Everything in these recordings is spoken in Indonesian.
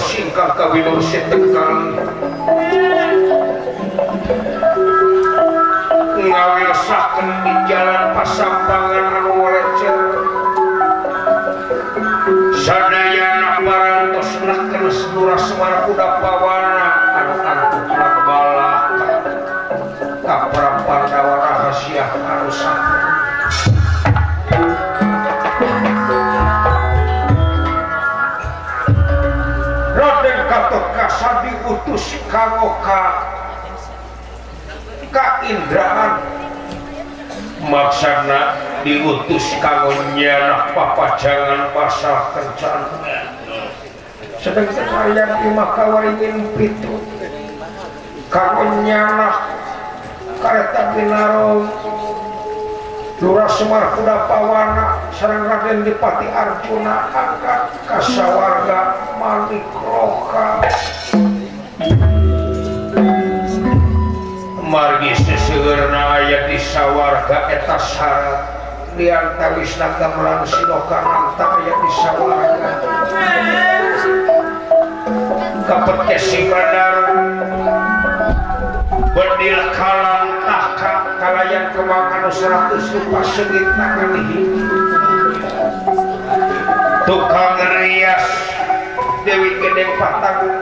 singkah ka tegang jalanlan pas pangan amarran tonahkan se suara kuda pawarang kendrahan maksana diutus kanggo nyanak papa jangan pas kecan sedang di makatunyare bin duras semuada pawar ser Raden dipati Arjuna angka kasyawarga Malikroka Hai Margis Surna ayat di sawwargaeta hal ta wisatalangga bisa beril kalau karena yang keakan 1004 segit natukang ngerias Dewi kedempatan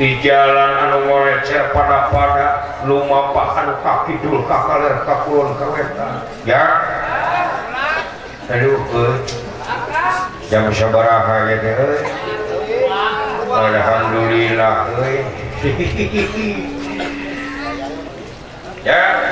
di jalanan ngo pada pada rumah pakan kadul kereta yahamdulillah ya eh.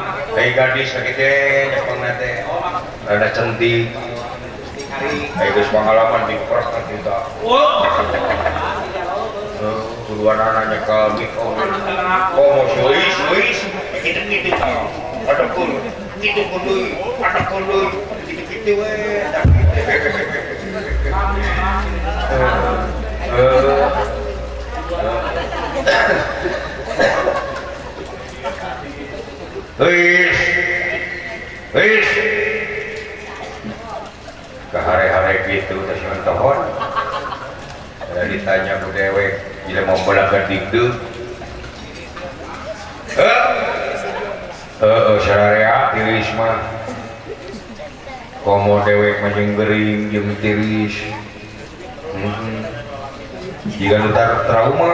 kayak gadis sakit deh nanti ada cantik kayak pengalaman di pros kan kita anaknya oh, ada gitu ada weh eh, eh. ke hari-hari teman ditanya ke dewek tidak mau pada hidupma eh. eh, komo dewek menyengering diriis hmm. jikatara trauma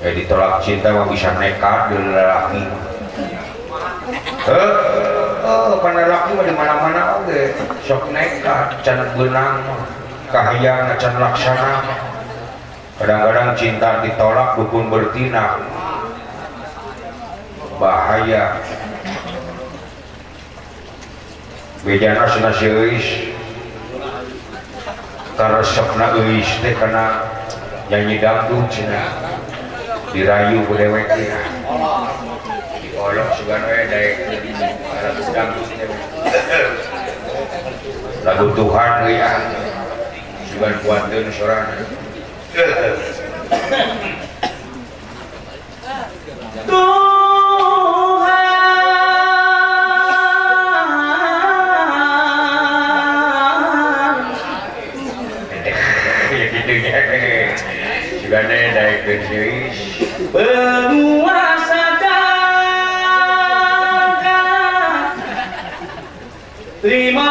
Eh, ditolak cinta mau bisa nekah dilelakiiela eh, oh, mana-mana so na can benang cahaya laksana kadang-kadang cinta ditolak bekun bertina bahaya bejana terus karena nyanyi dalam dirayu budewek dia dikolok sugan we daek lagu Tuhan we ya sugan kuantun ya, sorang Tuhan ya, gitu, ya. Segane naik deui. Penguasa tangga. Terima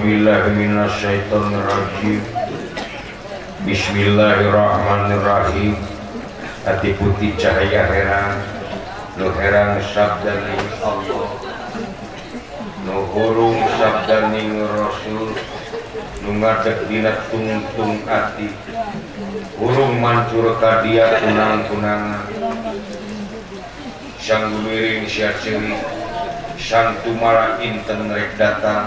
billahi minasyaitonir Bismillahirrahmanirrahim Hati putih cahaya herang Nu herang sabdaning Allah Nu hurung sabdaning Rasul Nu ngadek dina tungtung ati Hurung mancur kadia tunang-tunangan Sang gumiring syar Sang tumara inten rek datang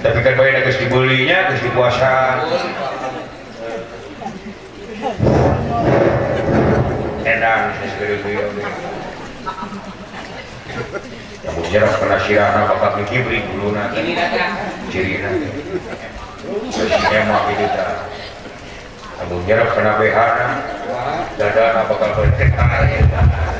tapi kan banyak harus dibulinya harus dipuasa enak kamu pernah jarak kena sirana Miki beri dulu nanti ciri nanti mau kita kamu jarak pernah behana dada bakal bertekar tangannya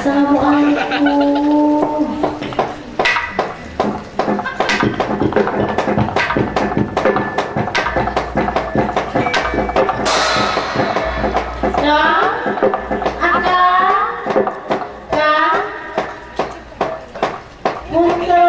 Assalamualaikum. Dong, Aka, Ka, Muntur.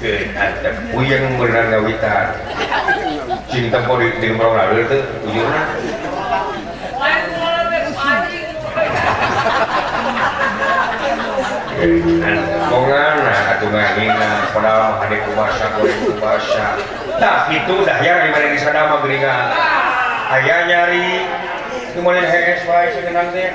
puyeng beneran gawitan ya, cinta politik di Merawalir itu ujungnya Bongana atau ngahina padahal hari kuasa boleh kuasa. Nah itu dah yang gimana di sana mah geringan. Ayah nyari kemudian hs baik sekenang teh.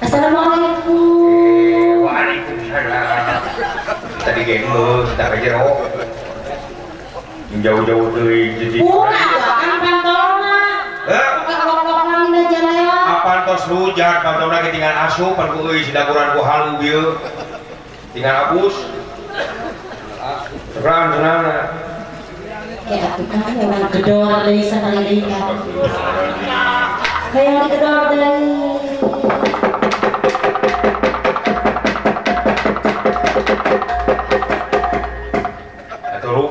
Assalamualaikum. Waalaikumsalam. Tadi genglo, tak aja rok. Jauh-jauh dari jadi. Bukan, kan pantona. Eh? Pantos hujan, pantona ketinggalan asup, pan kuy, sidakuran ku halu bieu. Tinggal abus. Ah, Ran cenana. Ya, bukan yang mana gedor dari sana ya. dari kan. Kayak gedor dari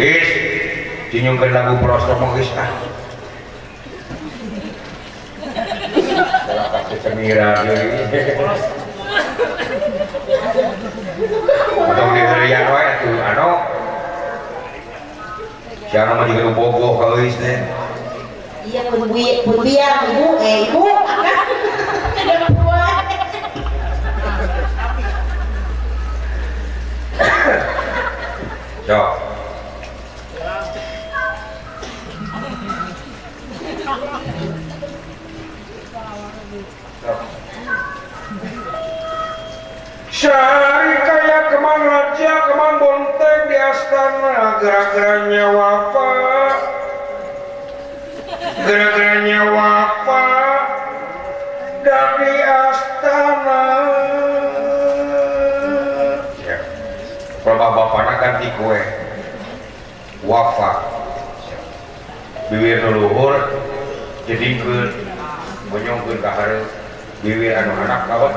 Is, cinyungkan lagu prosto mau is ah. kasih semira. Atau iya, iya. di Siapa mau jadi bobo kalau is Iya, pun dia ibu, eh, cari kay ke aja ke bon teh di Asana geraganya wafatnya wafa dari Ast ganti kue wafat biwir leluhur jadi menyo harus biwir anakanak kawan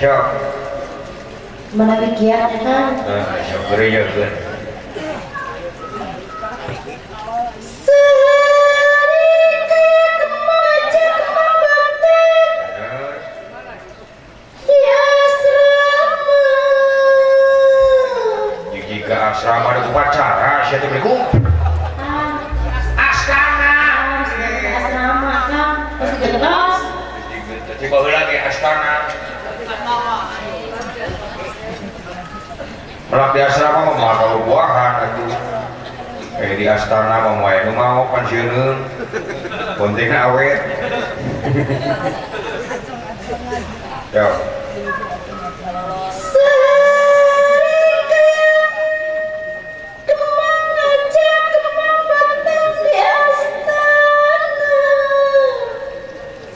Syok. Mana kiat kan? syok ya nah, asrama ada upacara, siapa berkumpul. Melak di asrama mah kalau buahan itu Eh di astana mau mau yang mau pensiun Penting awet. Yo.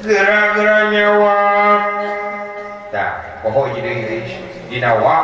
Gerak-gerak nyawa. Nah, pokoknya jadi dinawa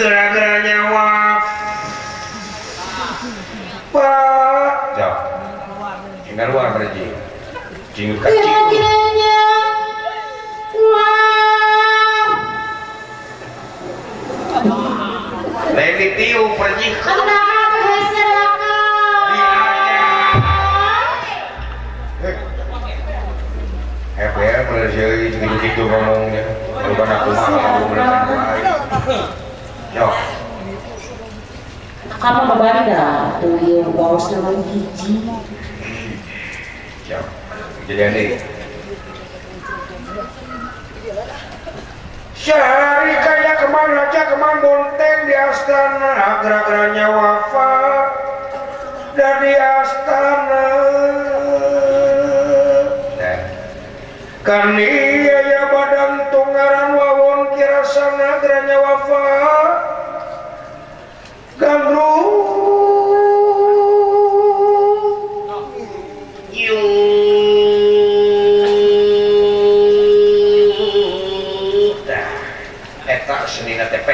gara-gara nyawa pak jauh tinggal luar berarti jingut kaki gara gara nyawa lain Tiu pergi Happy ya, pelajari dari gitu-gitu ngomongnya. Bukan aku mah, aku beneran baik kamu membaca tuh yang bawa senang hiji jadi ini sehari kaya kemana aja keman bonteng di astana agra-agranya wafat dari astana kan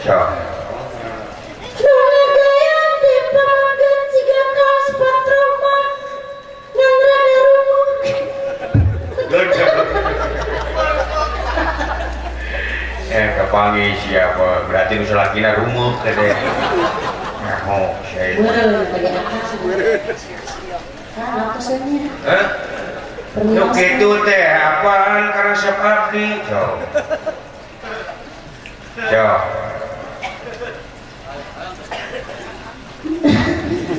Ya. kepangi eh, siapa berarti usah laki na rumah kede ngaho saya eh Nuk itu teh apaan karena sebab di jauh ya. jauh ya.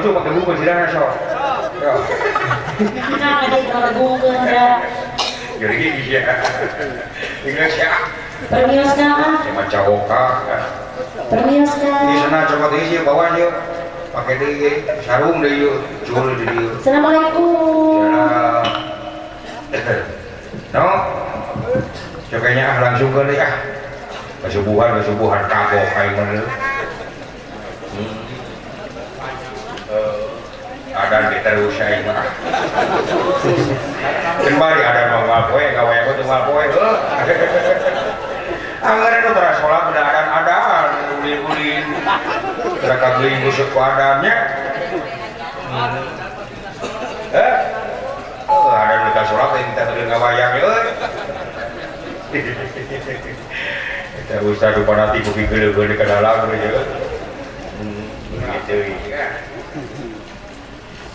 itu pakai bungkus di sana so yo ya. jadi gini ya tinggal siapa perniasnya cuma cowok perniasnya di sana coba diisi bawa aja. pakai di sarung deh yuk jual deh yuk assalamualaikum no cokanya langsung ke deh ah kesubuhan kesubuhan kabok kayak mana ada kita usai mah kembali ada nongol poe gawe aku tunggal poe eh. anggar itu terasa sholat udah ada ada ulin-ulin mereka beli busuk padamnya hmm. eh oh ada mereka sholat yang kita tidak ngawayang ya kita usah lupa nanti bukit gede-gede ke dalam gitu gitu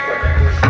Música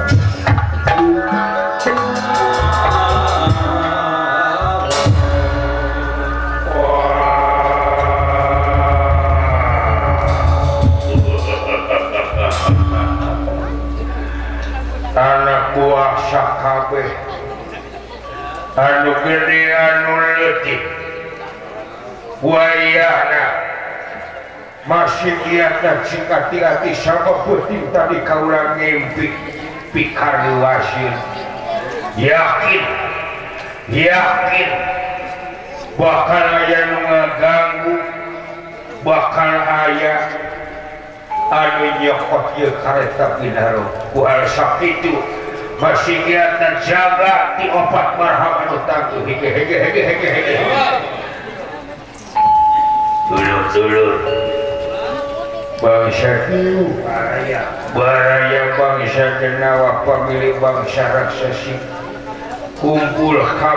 masihatan cikat hati-hati put ka pikar luir yakin yakin bahkan aya mengganggu bahkan ayah Amin luar itu masihatan jalanga शानाख खा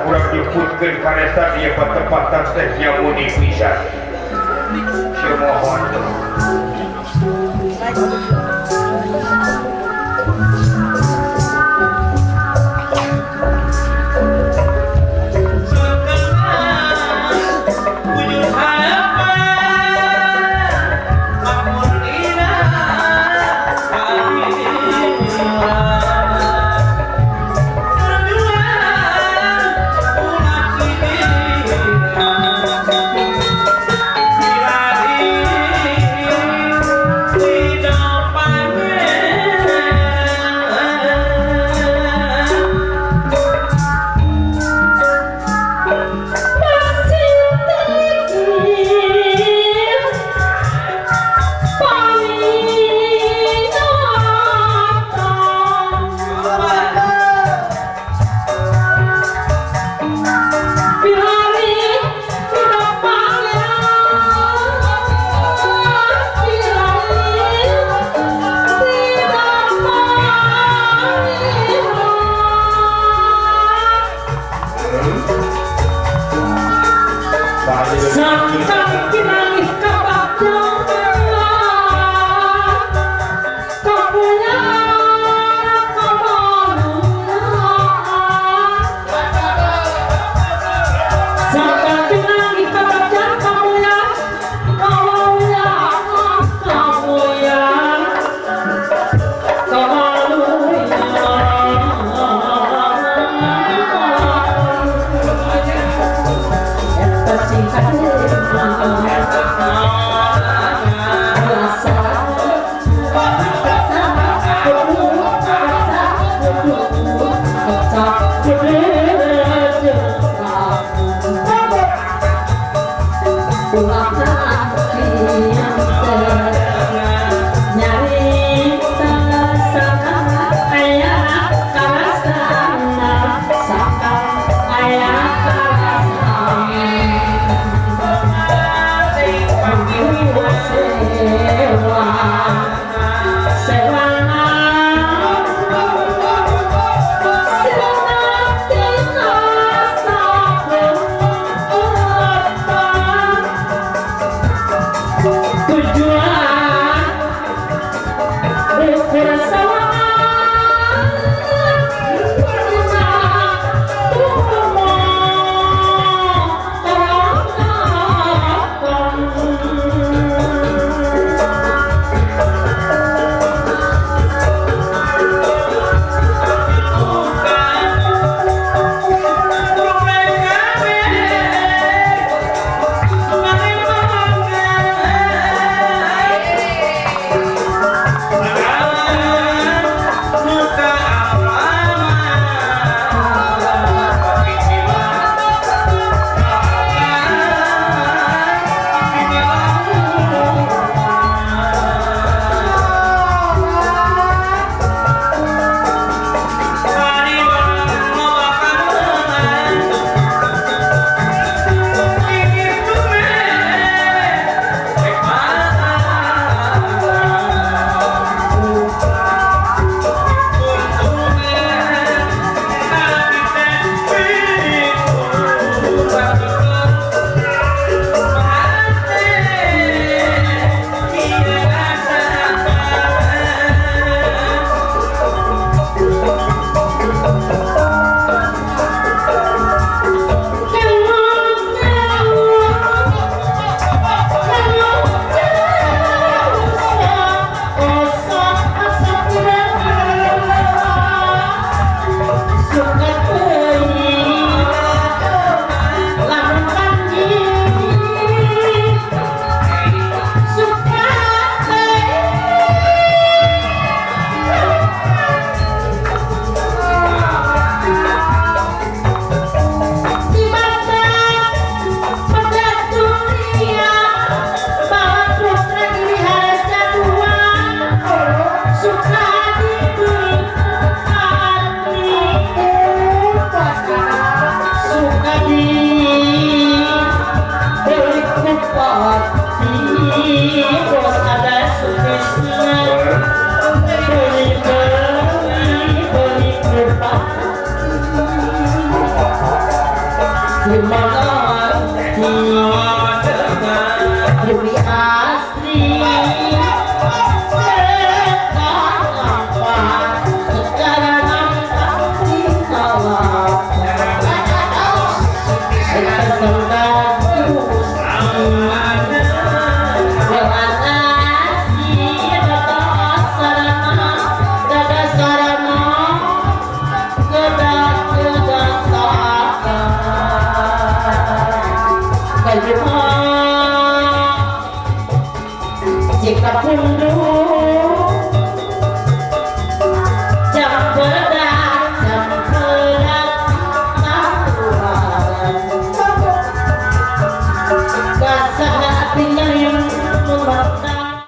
furrăști fogând care stazie fărăpataste z ziabonic z mijte.